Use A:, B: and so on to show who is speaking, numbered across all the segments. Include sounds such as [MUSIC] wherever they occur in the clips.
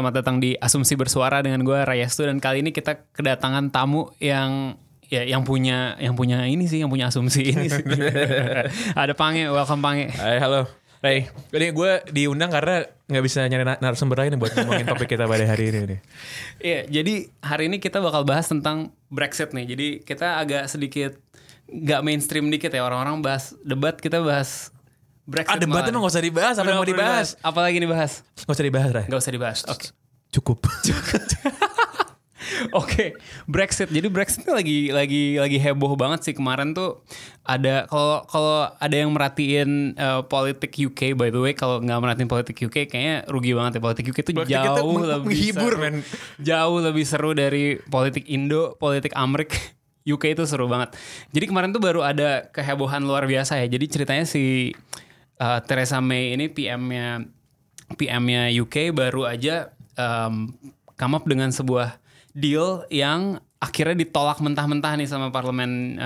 A: Selamat datang di Asumsi Bersuara dengan gue Rayastu dan kali ini kita kedatangan tamu yang ya yang punya yang punya ini sih yang punya asumsi ini sih. [LAUGHS] Ada Pange, welcome Pange.
B: Hai, halo. Hey, ini gue diundang karena nggak bisa nyari na- narasumber lain buat ngomongin topik kita pada hari ini nih.
A: Iya, jadi hari ini kita bakal bahas tentang Brexit nih. Jadi kita agak sedikit nggak mainstream dikit ya orang-orang bahas debat kita bahas Brexit.
B: Ah, debat
A: malah.
B: emang gak usah dibahas, apa yang mau
A: udah
B: dibahas?
A: Apalagi dibahas?
B: Gak usah dibahas, Ray.
A: Gak usah dibahas. Oke.
B: Cukup. [LAUGHS]
A: Oke, Brexit. Jadi Brexit ini lagi lagi lagi heboh banget sih kemarin tuh ada kalau kalau ada yang merhatiin eh, politik UK by the way kalau nggak merhatiin politik UK kayaknya rugi banget ya politik UK itu
B: Politik kita
A: jauh
B: meng-
A: lebih
B: menghibur,
A: seru.
B: men.
A: Jauh lebih seru dari politik Indo, politik Amerika. [LAUGHS] UK itu seru banget. Jadi kemarin tuh baru ada kehebohan luar biasa ya. Jadi ceritanya si eh, Theresa May ini PM-nya PM-nya UK baru aja um, come up dengan sebuah deal yang akhirnya ditolak mentah-mentah nih sama parlemennya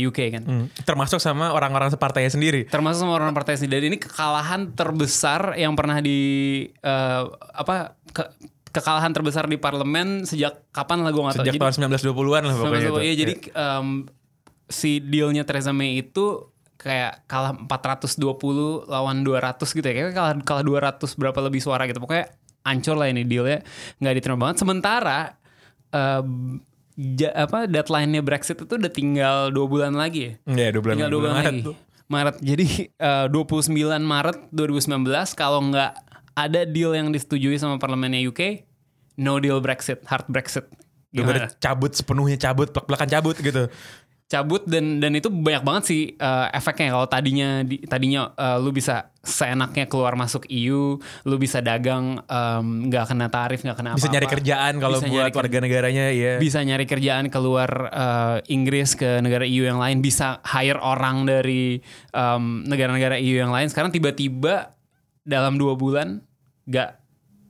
A: UK kan.
B: Hmm, Termasuk sama orang-orang separtainya sendiri.
A: Termasuk sama orang partai sendiri. Dan ini kekalahan terbesar yang pernah di eh, apa ke- kekalahan terbesar di parlemen sejak kapan lah gue nggak tahu.
B: Sejak
A: Jadi-
B: tahun 1920-an lah pokoknya
A: sama-sama,
B: itu.
A: iya, jadi em, si dealnya Theresa May itu kayak kalah 420 lawan 200 gitu ya. Kayak kalah kalah 200 berapa lebih suara gitu. Pokoknya ancur lah ini dealnya nggak diterima banget. Sementara em, ja- apa deadline-nya Brexit itu udah tinggal dua bulan lagi ya.
B: Iya, dua bulan,
A: Tinggal dua bulan,
B: Maret
A: lagi.
B: tuh.
A: Maret. Jadi eh, 29 Maret 2019 kalau nggak ada deal yang disetujui sama parlemennya UK, no deal Brexit, hard Brexit. Gimana?
B: cabut sepenuhnya cabut, belak-belakan cabut gitu.
A: Cabut dan dan itu banyak banget sih eh, efeknya kalau tadinya di, tadinya eh, lu bisa seenaknya keluar masuk EU, lu bisa dagang nggak kena tarif nggak kena
B: Bisa
A: apa-apa.
B: nyari kerjaan kalau
A: Bisa
B: buat warga negaranya ya.
A: bisa nyari kerjaan keluar eh, Inggris ke negara EU yang lain, bisa hire orang dari em, negara-negara EU yang lain. Sekarang tiba-tiba dalam dua bulan nggak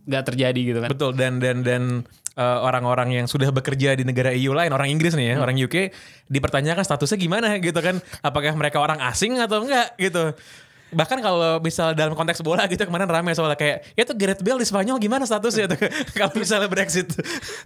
A: nggak terjadi gitu kan?
B: Betul dan dan dan uh, orang-orang yang sudah bekerja di negara EU lain, orang Inggris nih ya,
A: Hmm.
B: orang UK dipertanyakan statusnya gimana gitu kan? Apakah mereka orang asing atau enggak gitu? Bahkan kalau misal dalam konteks bola gitu kemarin rame soalnya kayak ya tuh Gareth Bale di Spanyol gimana statusnya tuh [LAUGHS] kalau misalnya Brexit.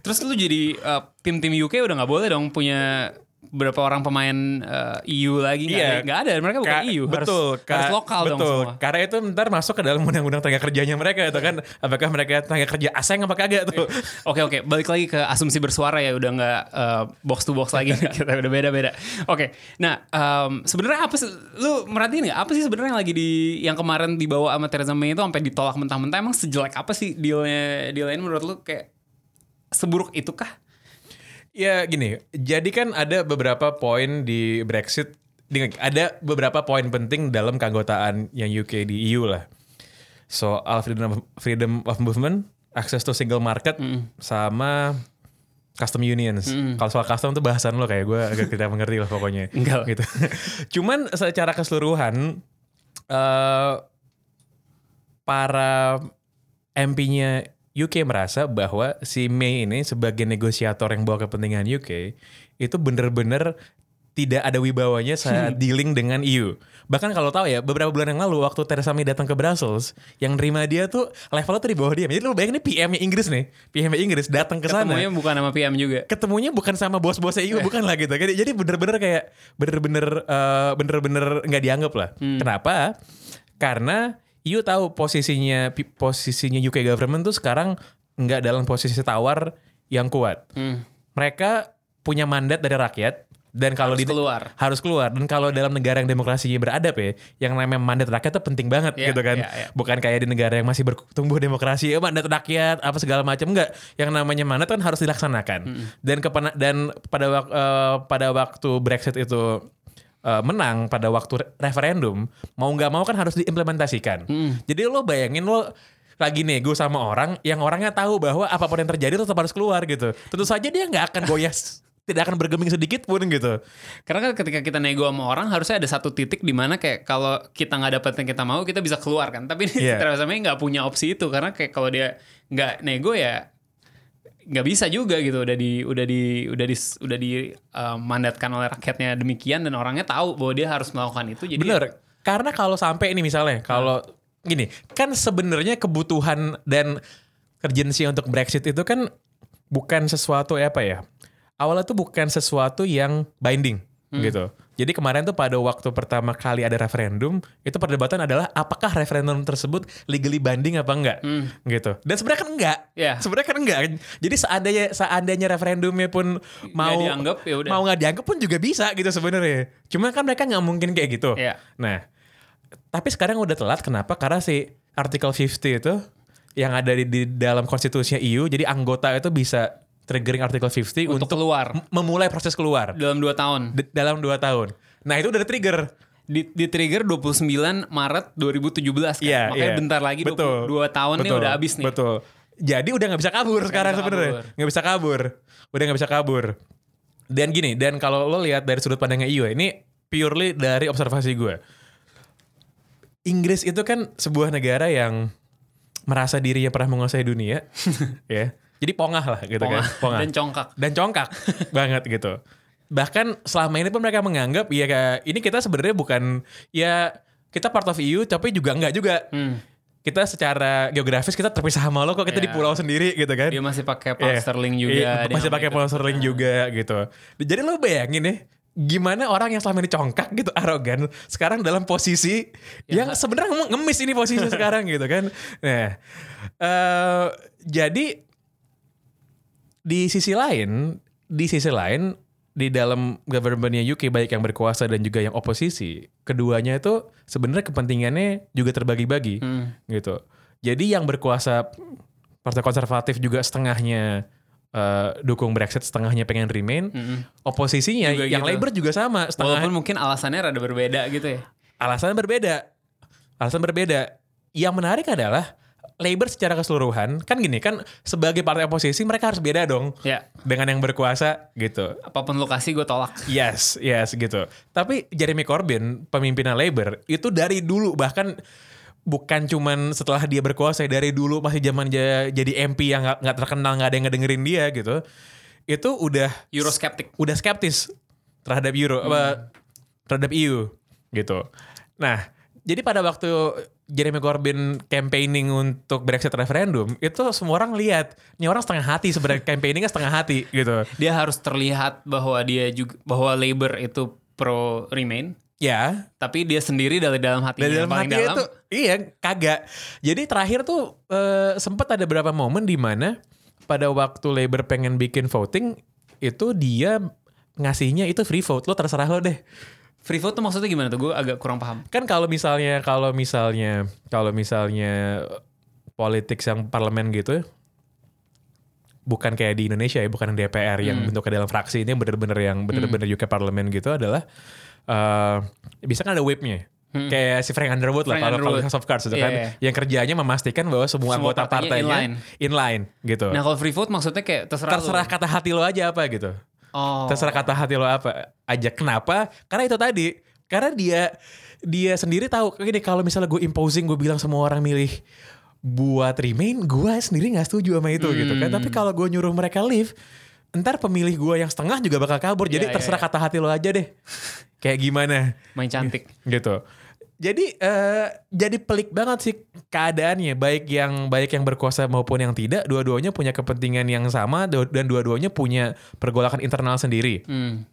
A: Terus lu jadi eh, tim-tim UK udah nggak boleh dong punya berapa orang pemain eh, EU lagi nggak
B: Iya.
A: ada, nggak ada mereka bukan
B: Ka-
A: EU
B: betul,
A: harus, harus
B: Ka-
A: lokal dong
B: betul.
A: semua
B: Karena itu ntar masuk ke dalam undang-undang tenaga kerjanya mereka itu kan. Apakah mereka tenaga kerja asing apa kagak tuh? [LAUGHS]
A: Oke oke balik lagi ke asumsi bersuara ya udah nggak eh, box to box lagi [LAUGHS] kita udah beda beda. Oke nah em, sebenarnya apa sih lu merhatiin nggak apa sih sebenarnya yang lagi di yang kemarin dibawa sama Theresa May itu sampai ditolak mentah-mentah emang sejelek apa sih dealnya dealnya ini menurut lu kayak seburuk itukah?
B: Ya gini, jadi kan ada beberapa poin di Brexit, ada beberapa poin penting dalam keanggotaan yang UK di EU lah. Soal freedom of, freedom of movement, access to single market, sama custom unions. Kalau soal custom tuh bahasan lo kayak gue agak tidak mengerti lah pokoknya. [LAUGHS]
A: Enggak.
B: Gitu. [LAUGHS] Cuman secara keseluruhan, eh para MP-nya UK merasa bahwa si May ini sebagai negosiator yang bawa kepentingan UK itu bener-bener tidak ada wibawanya saat dealing dengan EU. Bahkan kalau tahu ya, beberapa bulan yang lalu waktu Theresa May datang ke Brussels, yang nerima dia tuh levelnya tuh di bawah dia. Jadi lu bayangin nih PM-nya Inggris nih, PM-nya Inggris datang ke sana
A: Ketemunya bukan sama PM juga.
B: ketemunya bukan sama bos-bosnya EU [LAUGHS] bukan lah gitu. Jadi bener-bener kayak bener-bener eh, bener-bener nggak dianggap lah. Kenapa? Karena EU tahu posisinya posisinya UK government tuh sekarang nggak dalam posisi tawar yang kuat.
A: Hmm.
B: Mereka punya mandat dari rakyat dan kalau
A: Harus
B: di
A: keluar.
B: harus keluar dan kalau dalam negara yang demokrasinya beradab ya yang namanya mandat rakyat itu penting banget
A: Iya,
B: gitu kan
A: iya, iya.
B: bukan kayak di negara yang masih bertumbuh demokrasi ya mandat rakyat apa segala macam enggak yang namanya mandat kan harus dilaksanakan dan kepana dan pada eh, pada waktu Brexit itu eh, menang pada waktu re- referendum, mau nggak mau kan harus diimplementasikan. Jadi lo bayangin lo lagi nego sama orang yang orangnya tahu bahwa apa pun yang terjadi tetap harus keluar gitu. Tentu saja dia nggak akan goyas, tidak akan bergeming sedikit pun gitu.
A: Karena kan ketika kita nego sama orang harusnya ada satu titik di mana kayak kalau kita nggak dapet yang kita mau kita bisa keluar kan. Tapi ini. Theresa May nggak punya opsi itu karena kayak kalau dia nggak nego ya nggak bisa juga gitu udah di udah di udah di udah di uh, mandatkan oleh rakyatnya demikian dan orangnya tahu bahwa dia harus melakukan itu jadi
B: Bener. Karena kalau sampai ini misalnya, kalau gini, kan sebenarnya kebutuhan dan urgency untuk Brexit itu kan bukan sesuatu apa ya? Awalnya tuh bukan sesuatu yang binding gitu. Jadi kemarin tuh pada waktu pertama kali ada referendum, itu perdebatan adalah apakah referendum tersebut legally binding apa enggak gitu. Dan sebenarnya kan enggak.
A: Iya.
B: Sebenarnya kan enggak. Jadi seandainya seandainya referendumnya pun mau
A: dianggap, ya
B: mau nggak dianggap pun juga bisa gitu sebenarnya. Cuma kan mereka nggak mungkin kayak gitu.
A: Iya.
B: Nah, tapi sekarang udah telat. Kenapa? Karena si Artikel 50 itu yang ada di, di dalam konstitusinya EU, jadi anggota itu bisa triggering Artikel 50
A: untuk,
B: untuk,
A: keluar
B: memulai proses keluar
A: dalam 2 tahun.
B: D- dalam dua tahun. Nah itu udah trigger.
A: Di, di trigger 29 Maret 2017 kan.
B: Iya,
A: Makanya
B: iya.
A: bentar lagi
B: Betul.
A: 22 tahun nih
B: Betul.
A: udah habis nih.
B: Betul. Jadi udah nggak bisa kabur sekarang
A: bisa
B: sebenarnya. Nggak bisa kabur. Udah nggak bisa kabur. Dan gini, dan kalau lo lihat dari sudut pandangnya EU, ya, ini purely dari observasi gue. Inggris itu kan sebuah negara yang merasa dirinya pernah menguasai dunia, [LAUGHS] ya. Jadi pongah lah gitu
A: Pongah.
B: kan, pongah.
A: Dan congkak.
B: dan congkak [LAUGHS] banget gitu. Bahkan selama ini pun mereka menganggap ya kayak ini kita sebenarnya bukan ya kita part of EU tapi juga enggak juga.
A: Hmm.
B: Kita secara geografis kita terpisah sama lo kok kita di
A: Iya.
B: pulau sendiri gitu kan.
A: Dia masih pakai pound
B: Iya.
A: sterling juga.
B: Iya,
A: dia
B: masih pakai
A: ikut.
B: pound sterling juga gitu. Jadi lo bayangin nih gimana orang yang selama ini congkak gitu arogan sekarang dalam posisi yang sebenarnya ngemis ini posisi sekarang gitu kan. Nah, eh jadi di sisi lain, di sisi lain di dalam governmentnya UK baik yang berkuasa dan juga yang oposisi, keduanya itu sebenarnya kepentingannya juga terbagi-bagi
A: Hmm.
B: gitu. Jadi yang berkuasa partai konservatif juga setengahnya eh, dukung Brexit, setengahnya pengen remain. Oposisinya
A: Juga
B: yang
A: gitu.
B: Labour juga sama, setengah
A: Walaupun mungkin alasannya rada berbeda gitu ya.
B: alasan berbeda. Alasan berbeda. Yang menarik adalah Labour secara keseluruhan kan gini kan sebagai partai oposisi mereka harus beda dong
A: Ya,
B: dengan yang berkuasa gitu.
A: apa pun lokasi gue tolak.
B: Yes, yes gitu. Tapi Jeremy Corbyn, pemimpinan Labour, itu dari dulu bahkan bukan cuman setelah dia berkuasa dari dulu masih zaman jadi MP yang nggak terkenal nggak ada yang ngedengerin dia gitu. Itu udah
A: Euroskeptic.
B: udah skeptis terhadap Euro apa terhadap EU gitu. Nah, jadi pada waktu Jeremy Corbyn campaigning untuk Brexit referendum, itu semua orang lihat, ini orang setengah hati sebenarnya campaigningnya setengah hati gitu.
A: Dia harus terlihat bahwa dia juga bahwa Labour itu pro remain,
B: Ya,
A: tapi dia sendiri dari dalam hatinya
B: dari dalam
A: paling
B: hati
A: dalam.
B: itu iya kagak. Jadi terakhir tuh eh, sempat ada beberapa momen di mana pada waktu Labour pengen bikin voting itu dia ngasihnya itu free vote lo terserah lo deh.
A: Free vote tuh maksudnya gimana tuh? Gue agak kurang paham.
B: Kan kalau misalnya kalau misalnya kalau misalnya politik yang parlemen gitu bukan kayak di Indonesia ya, bukan DPR yang
A: Hmm.
B: bentuknya dalam fraksi ini bener-bener yang bener-bener UK parlemen gitu adalah eh bisa kan ada whipnya. Kayak si Frank Underwood lah
A: Hmm. Frank
B: kalau kalau. House of Cards itu
A: Iya,
B: kan
A: iya.
B: yang kerjanya memastikan bahwa semua,
A: Semua
B: anggota
A: partainya
B: partainya inline, gitu.
A: Nah kalau free vote maksudnya kayak terserah,
B: Terserah kata hati lo aja apa gitu.
A: Oh.
B: Terserah kata hati lo apa aja. Kenapa? Karena itu tadi. Karena dia dia sendiri tahu gini kalau misalnya gue imposing gue bilang semua orang milih buat remain, gue sendiri nggak setuju sama itu gitu kan.
A: Hmm.
B: Tapi kalau gue nyuruh mereka leave, ntar pemilih gue yang setengah juga bakal kabur. Jadi
A: iya,
B: terserah
A: iya.
B: kata hati lo aja deh. Kayak gimana
A: Main cantik.
B: gitu. Jadi eh, jadi pelik banget sih keadaannya baik yang baik yang berkuasa maupun yang tidak dua-duanya punya kepentingan yang sama dan dua-duanya punya pergolakan internal sendiri.
A: Hmm.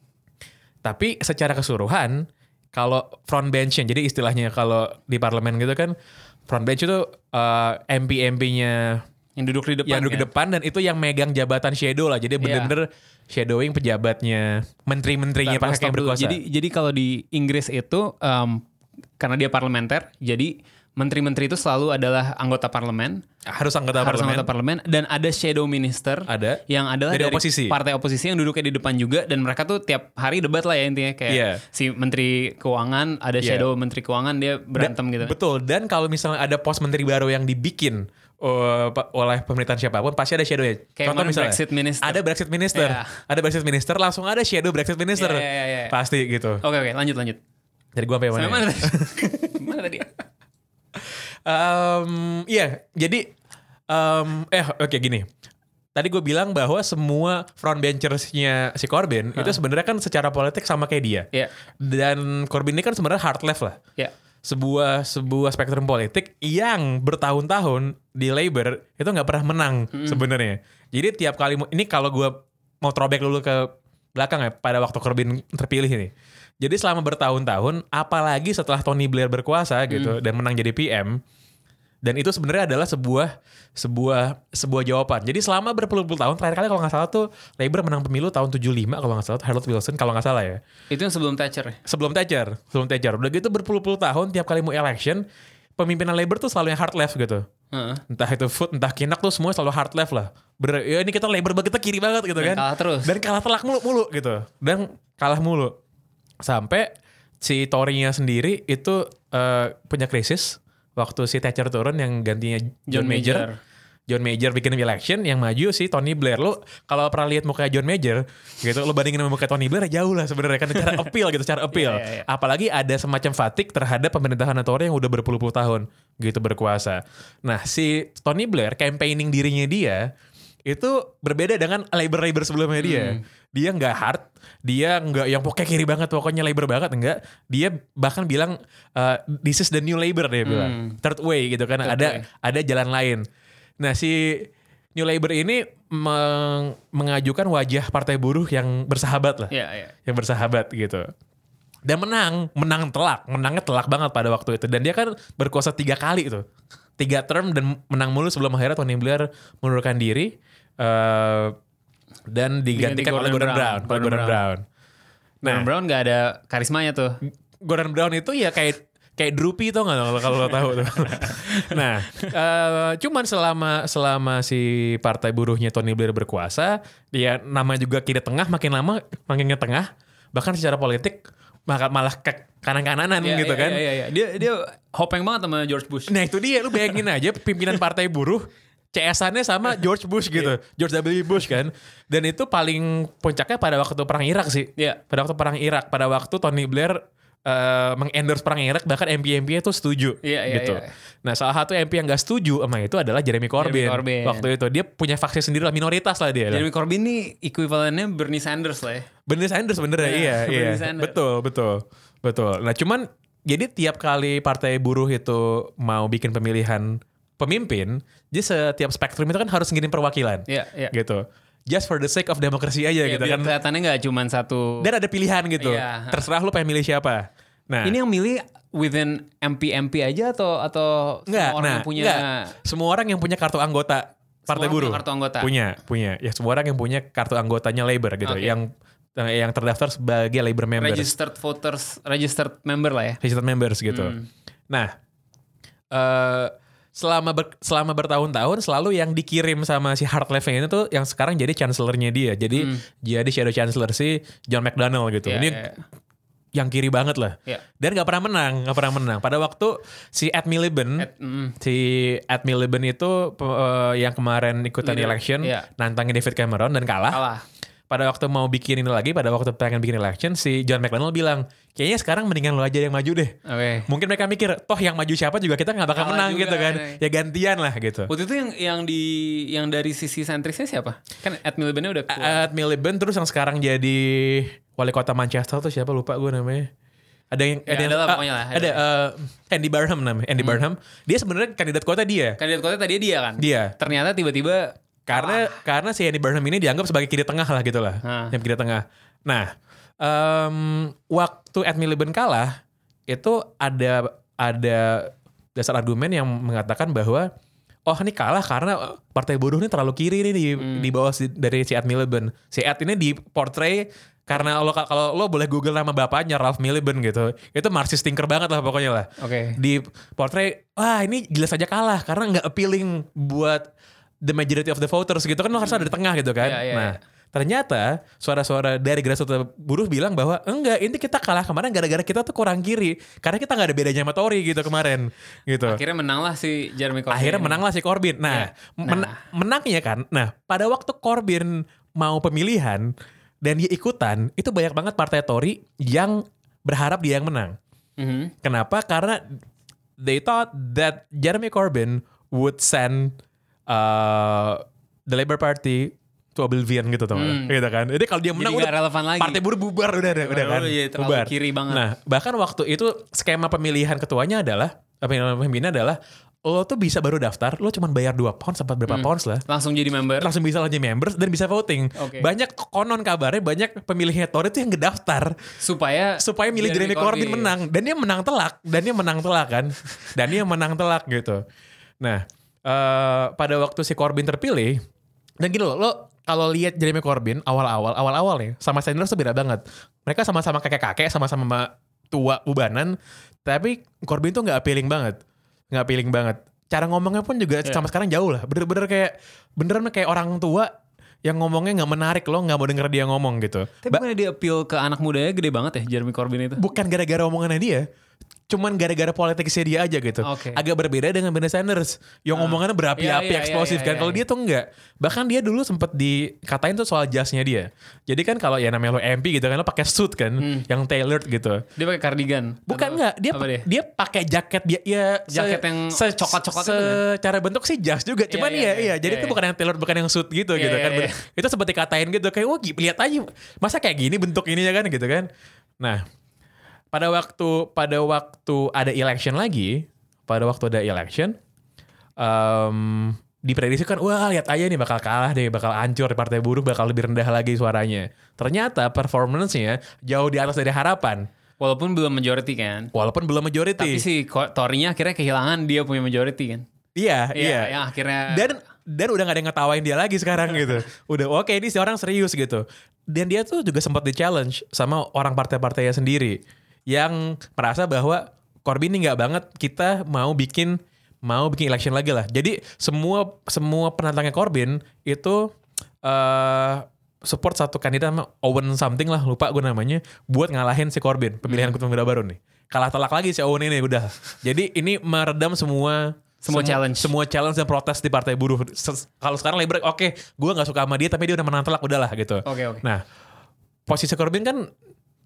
B: Tapi secara keseluruhan kalau front bench jadi istilahnya kalau di parlemen gitu kan front bench itu eh, MP-MP-nya
A: Yang duduk di depan.
B: yang duduk di
A: kan?
B: depan dan itu yang megang jabatan shadow lah. Jadi bener-bener shadowing pejabatnya, menteri-menterinya pas
A: gua stop
B: yang berkuasa.
A: Jadi jadi kalau di Inggris itu em, karena dia parlementer, jadi menteri-menteri itu selalu adalah anggota parlemen,
B: Harus anggota
A: harus
B: parlemen.
A: anggota parlemen dan ada shadow minister
B: Ada.
A: yang adalah
B: Dari
A: dari,
B: oposisi.
A: partai oposisi yang duduknya di depan juga dan mereka tuh tiap hari debat lah ya intinya kayak
B: Iya.
A: si menteri keuangan ada
B: Iya.
A: shadow menteri keuangan dia berantem
B: Dan-
A: gitu.
B: Betul. Dan kalau misalnya ada pos menteri baru yang dibikin uh, pa- oleh pemerintahan siapa pun pasti ada shadow-nya.
A: Kayak kemarin Brexit minister.
B: Ada Brexit minister.
A: Iya.
B: Ada Brexit minister langsung ada shadow Brexit minister.
A: Iya, iya, iya, iya.
B: Pasti gitu.
A: Oke oke lanjut lanjut.
B: Jadi gua sampai mana?
A: Sampai
B: ya? [LAUGHS]
A: mana tadi? mana tadi?
B: Um, iya, jadi um, eh oke gini. Tadi gue bilang bahwa semua frontbenchersnya si Corbyn itu sebenarnya kan secara politik sama kayak dia.
A: Iya.
B: Dan Corbyn ini kan sebenarnya hard left lah.
A: Ya.
B: Sebuah sebuah spektrum politik yang bertahun-tahun di Labour itu nggak pernah menang sebenarnya. Jadi tiap kali ini kalau gue mau throwback dulu ke belakang ya pada waktu Corbyn terpilih ini. Jadi selama bertahun-tahun, apalagi setelah Tony Blair berkuasa gitu dan menang jadi PM, dan itu sebenarnya adalah sebuah sebuah sebuah jawaban. Jadi selama berpuluh-puluh tahun terakhir kali kalau nggak salah tuh Labour menang pemilu tahun 75 kalau nggak salah Harold Wilson kalau nggak salah ya.
A: Itu yang sebelum Thatcher ya?
B: Sebelum Thatcher, sebelum Thatcher. Udah gitu berpuluh-puluh tahun tiap kali mau election pemimpinan Labour tuh selalu yang hard left gitu.
A: Heeh.
B: Entah itu food, entah kinak tuh semua selalu hard left lah. Bener, ya ini kita Labour banget, kita kiri banget gitu
A: Dan
B: kan.
A: kalah terus.
B: Dan kalah telak mulu mulu gitu. Dan kalah mulu. Sampai si Tory-nya sendiri itu eh, punya krisis waktu si Thatcher turun yang gantinya John,
A: John
B: Major.
A: Major.
B: John Major bikin election yang maju si Tony Blair. Lu kalau pernah lihat muka John Major gitu, lu bandingin sama muka Tony Blair jauh lah sebenarnya kan cara appeal gitu, cara appeal.
A: Iya, iya, iya.
B: Apalagi ada semacam fatik terhadap pemerintahan Tory yang udah berpuluh-puluh tahun gitu berkuasa. Nah, si Tony Blair campaigning dirinya dia itu berbeda dengan labor-labor sebelumnya dia. Dia nggak hard, dia nggak yang pokoknya kiri banget, pokoknya labor banget enggak. Dia bahkan bilang uh, this is the new labor dia bilang. Third way gitu kan.
A: Third
B: ada
A: way.
B: ada jalan lain. Nah, si New Labor ini meng- mengajukan wajah partai buruh yang bersahabat lah
A: Iya, iya.
B: yang bersahabat gitu. Dan menang, menang telak, menangnya telak banget pada waktu itu. Dan dia kan berkuasa tiga kali itu, tiga term dan menang mulu sebelum akhirnya Tony Blair mengundurkan diri eh, dan digantikan oleh Gordon Brown. oleh Gordon Brown.
A: Nah,
B: Nah,
A: Brown nggak ada karismanya tuh.
B: Gordon Brown itu ya kayak kayak Droopy tau gak kalau kalau lo tahu tuh. [LAUGHS] nah, eh, cuman selama selama si partai buruhnya Tony Blair berkuasa, dia nama juga kiri tengah makin lama makin ke tengah, bahkan secara politik malah malah ke kanan-kananan
A: Iya,
B: gitu
A: iya,
B: kan.
A: Iya, iya. Dia dia hopeng banget sama George Bush.
B: Nah itu dia, lu bayangin aja pimpinan partai buruh CS-annya sama [LAUGHS] George Bush gitu. George W. Bush kan. Dan itu paling puncaknya pada waktu perang Irak sih.
A: Iya.
B: Pada waktu perang Irak, pada waktu Tony Blair eh, mengendorse perang Irak, bahkan MP-MP itu setuju
A: Iya, iya,
B: gitu.
A: iya.
B: Nah salah satu MP yang gak setuju sama itu adalah Jeremy Corbyn.
A: Corbyn.
B: Waktu itu dia punya faksi sendiri lah, minoritas lah dia.
A: Jeremy Corbyn nih equivalentnya Bernie Sanders lah ya.
B: Bernie Sanders bener ya,
A: Iya,
B: iya, [LAUGHS] iya.
A: Sanders.
B: Betul, betul, betul. Nah cuman jadi tiap kali partai buruh itu mau bikin pemilihan pemimpin, jadi setiap spektrum itu kan harus ngirim perwakilan,
A: Iya, iya.
B: gitu. Just for the sake of democracy aja
A: Ya,
B: gitu kan.
A: kelihatannya nggak cuma satu.
B: Dan ada pilihan gitu.
A: Iya.
B: Terserah lu pengen milih siapa. Nah,
A: Ini yang milih within MP-MP aja atau atau
B: enggak,
A: semua orang
B: nah,
A: yang punya
B: enggak. Semua orang yang punya kartu anggota partai buruh.
A: punya kartu anggota?
B: Punya, punya. Ya semua orang yang punya kartu anggotanya labor gitu,
A: Oke.
B: yang yang terdaftar sebagai labor member.
A: registered voters, registered member lah ya.
B: registered members gitu.
A: Hmm.
B: Nah, eh selama ber- selama bertahun-tahun selalu yang dikirim sama si hard left ini tuh yang sekarang jadi chancellornya dia. Jadi jadi shadow chancellor si John McDonnell gitu.
A: Hmm. Iya,
B: ini
A: iya.
B: yang kiri banget lah.
A: Iya.
B: Dan nggak pernah menang, nggak pernah menang. Pada waktu si Ed Miliband,
A: Ed- mm.
B: si Ed Miliband itu eh, yang kemarin ikutan
A: Leader,
B: election,
A: iya.
B: nantangin David Cameron dan kalah
A: Kalah.
B: pada waktu mau bikin ini lagi, pada waktu pengen bikin election, si John McDonnell bilang, kayaknya sekarang mendingan lo aja yang maju deh.
A: Oke.
B: Mungkin mereka mikir, toh yang maju siapa juga kita nggak bakal
A: Kalah
B: menang
A: juga,
B: gitu kan.
A: nih.
B: Ya gantian lah gitu.
A: Waktu itu yang yang di yang dari sisi sentrisnya siapa? Kan Ed Miliband udah keluar.
B: Ed Miliband terus yang sekarang jadi wali kota Manchester tuh siapa lupa gue namanya. Ada yang
A: Ya,
B: ada yang
A: lah
B: ah,
A: pokoknya lah, ada.
B: ada eh, Andy Barham namanya. Andy Barham. Dia sebenarnya kandidat kota dia.
A: Kandidat kota tadi dia kan?
B: Dia.
A: Ternyata tiba-tiba
B: Karena karena si Andy Burnham ini dianggap sebagai kiri tengah lah gitu lah. Yang kiri tengah. Nah, em, waktu Ed Miliband kalah itu ada ada dasar argumen yang mengatakan bahwa oh ini kalah karena partai buruh ini terlalu kiri nih di, di bawah si- dari si Ed Miliband. Si Ed ini di portray Karena lo kalau lo boleh Google nama bapaknya Ralph Miliband gitu, itu Marxist thinker banget lah pokoknya lah.
A: Oke.
B: Di portray, wah ini jelas aja kalah karena nggak appealing buat the majority of the voters gitu kan lo harus ada di tengah gitu kan.
A: Iya, iya,
B: nah,
A: iya.
B: Ternyata suara-suara dari grassroots buruh bilang bahwa enggak, ini kita kalah kemarin gara-gara kita tuh kurang kiri karena kita nggak ada bedanya sama Tory gitu kemarin gitu.
A: Akhirnya menanglah si Jeremy Corbyn.
B: Akhirnya menanglah si Corbyn. Nah,
A: Iya.
B: men-
A: Nah.
B: menangnya kan. Nah, pada waktu Corbyn mau pemilihan dan dia ikutan, itu banyak banget partai Tory yang berharap dia yang menang.
A: Mhm.
B: Kenapa? Karena they thought that Jeremy Corbyn would send uh, the Labour Party to oblivion gitu tuh gitu kan. Jadi kalau dia
A: Jadi
B: menang
A: nggak
B: udah
A: relevan lagi.
B: Partai buruh bubar udah udah, udah kan.
A: Oh, iya, terlalu
B: bubar.
A: kiri banget.
B: Nah, bahkan waktu itu skema pemilihan ketuanya adalah pemilihan pemimpinnya adalah lo tuh bisa baru daftar, lo cuma bayar 2 pounds sampai berapa pounds lah.
A: Langsung jadi member.
B: Langsung bisa lanjut members dan bisa voting.
A: Oke.
B: Banyak konon kabarnya banyak pemilihnya Tory itu yang ngedaftar
A: supaya
B: supaya milih Jeremy Corbyn menang dan dia menang telak dan dia menang telak kan [LAUGHS] dan dia menang telak gitu nah eh, pada waktu si Corbyn terpilih dan gini loh lo kalau lihat Jeremy Corbyn awal-awal awal-awal nih sama Sanders tuh beda banget. Mereka sama-sama kakek-kakek sama-sama ma- tua ubanan tapi Corbyn tuh nggak appealing banget. Nggak appealing banget. Cara ngomongnya pun juga sama sekarang jauh lah. Bener-bener kayak beneran kayak orang tua yang ngomongnya nggak menarik lo nggak mau denger dia ngomong gitu.
A: Tapi bukannya dia appeal ke anak mudanya gede banget ya Jeremy Corbyn itu?
B: bukan gara-gara omongannya dia cuman gara-gara politiknya dia aja gitu
A: Oke.
B: agak berbeda dengan Bernie Sanders yang omongannya berapi-api
A: Iya, iya,
B: eksplosif
A: iya,
B: kan
A: iya,
B: kalau
A: iya.
B: dia tuh enggak bahkan dia dulu sempet dikatain tuh soal jasnya dia jadi kan kalau ya namanya lo MP gitu kan lo pakai suit kan yang tailored gitu
A: Dia pakai cardigan.
B: Bukan enggak, dia
A: apa
B: dia, pakai jaket dia ya
A: Jaket yang coklat-coklat itu kan?
B: Secara bentuk sih jas juga, cuman
A: iya,
B: iya
A: iya,
B: iya, jadi
A: iya,
B: itu
A: iya.
B: bukan yang tailored bukan yang suit gitu
A: Iya,
B: gitu
A: iya,
B: kan.
A: iya.
B: Itu seperti katain gitu kayak wah lihat aja masa kayak gini bentuk ininya kan gitu kan. Nah, pada waktu pada waktu ada election lagi, pada waktu ada election em diprediksikan wah lihat aja nih bakal kalah deh bakal hancur partai buruh bakal lebih rendah lagi suaranya ternyata performance-nya jauh di atas dari harapan
A: Walaupun belum majority kan.
B: walaupun belum majority
A: Tapi si Tory-nya akhirnya kehilangan dia punya majority kan.
B: Iya, iya.
A: Yang akhirnya
B: Dan dan udah gak ada yang ngetawain dia lagi sekarang gitu. Udah oke ini si orang serius gitu. Dan dia tuh juga sempat di challenge sama orang partai-partainya sendiri yang merasa bahwa Corbyn ini nggak banget kita mau bikin mau bikin election lagi lah. Jadi semua semua penantangnya Corbyn itu eh support satu kandidat sama Owen something lah lupa gue namanya buat ngalahin si Corbyn pemilihan ketua muda baru nih. Kalah telak lagi si Owen ini udah. Jadi ini meredam semua
A: Semua challenge.
B: semua challenge dan protes di partai buruh. Kalau sekarang Labour, oke, gue nggak suka sama dia, tapi dia udah menang telak, udahlah gitu.
A: Oke, oke.
B: Nah, posisi Corbyn kan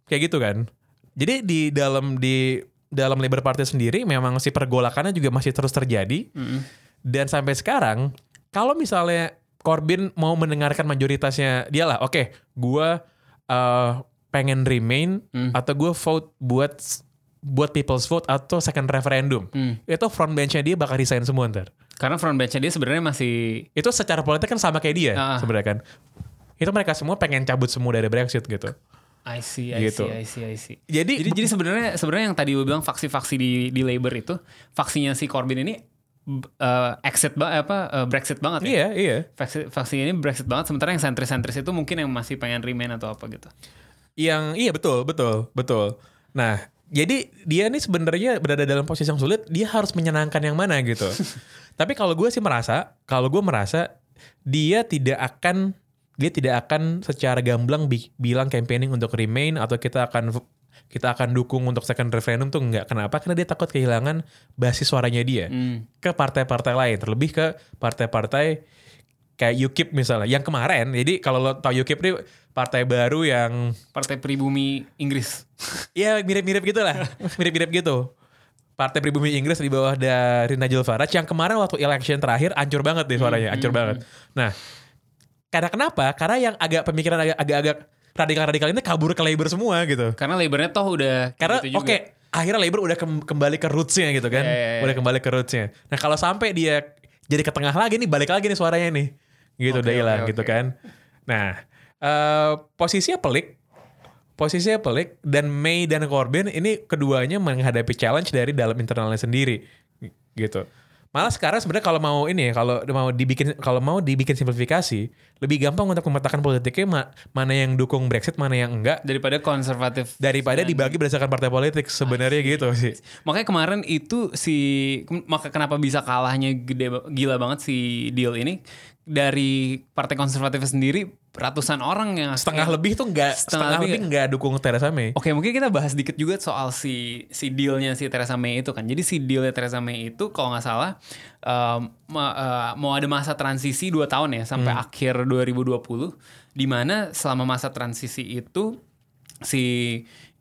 B: kayak gitu kan. Jadi di dalam di dalam Labour Party sendiri memang si pergolakannya juga masih terus terjadi. Dan sampai sekarang, kalau misalnya Corbyn mau mendengarkan mayoritasnya dia lah, oke, gue eh, pengen remain atau gue vote buat buat people's vote atau second referendum. Itu front bench-nya dia bakal resign semua ntar.
A: Karena front bench dia sebenarnya masih
B: Itu secara politik kan sama kayak dia
A: Ah.
B: sebenarnya kan. Itu mereka semua pengen cabut semua dari Brexit gitu.
A: I see, I
B: Gitu.
A: see, I see, I see.
B: Jadi,
A: Jadi jadi sebenarnya sebenarnya yang tadi gue bilang faksi-faksi di di Labour itu faksinya si Corbyn ini eh, exit ba- apa eh, Brexit banget ya.
B: iya, iya.
A: Faksi, faksi ini Brexit banget sementara yang sentris-sentris itu mungkin yang masih pengen remain atau apa gitu.
B: Yang iya betul, betul, betul. Nah, jadi dia nih sebenarnya berada dalam posisi yang sulit, dia harus menyenangkan yang mana gitu. [LAUGHS] Tapi kalau gue sih merasa, kalau gue merasa dia tidak akan dia tidak akan secara gamblang bi- bilang campaigning untuk remain atau kita akan kita akan dukung untuk second referendum tuh enggak. Kenapa? Karena dia takut kehilangan basis suaranya dia
A: Hmm.
B: ke partai-partai lain, terlebih ke partai-partai kayak UKIP misalnya. Yang kemarin, jadi kalau lo tau UKIP nih partai baru yang
A: Partai Pribumi Inggris. [LAUGHS]
B: ya mirip-mirip gitu lah, mirip-mirip gitu. Partai pribumi Inggris di bawah dari Nigel Farage yang kemarin waktu election terakhir ancur banget deh suaranya, ancur banget. Nah, karena kenapa? Karena yang agak pemikiran agak- agak-agak radikal-radikal ini kabur ke Labour semua gitu.
A: Karena Labournya toh udah
B: Karena
A: gitu
B: oke, akhirnya Labour udah kem- kembali ke rootsnya gitu kan,
A: Iya, iya, iya.
B: udah kembali ke rootsnya. Nah kalau sampai dia jadi ke tengah lagi nih, balik lagi nih suaranya nih, gitu
A: Oke,
B: udah hilang
A: oke,
B: gitu kan. Nah eh, posisinya pelik, posisinya pelik dan May dan Corbyn ini keduanya menghadapi challenge dari dalam internalnya sendiri, gitu. Malah sekarang sebenarnya kalau mau ini ya, kalau mau dibikin kalau mau dibikin simplifikasi, lebih gampang untuk memetakan politiknya ma- mana yang dukung Brexit, mana yang enggak
A: Daripada konservatif.
B: daripada dibagi berdasarkan partai politik sebenarnya gitu sih.
A: Makanya kemarin itu si maka kenapa bisa kalahnya gede gila banget si deal ini dari partai konservatif sendiri ratusan orang yang
B: Setengah lebih tuh enggak
A: Setengah
B: setengah,
A: lebih
B: enggak dukung Theresa May.
A: Oke mungkin kita bahas dikit juga soal si si dealnya si Theresa May itu kan. Jadi si dealnya Theresa May itu kalau nggak salah um, uh, mau ada masa transisi 2 tahun ya sampai akhir 2020 di mana selama masa transisi itu si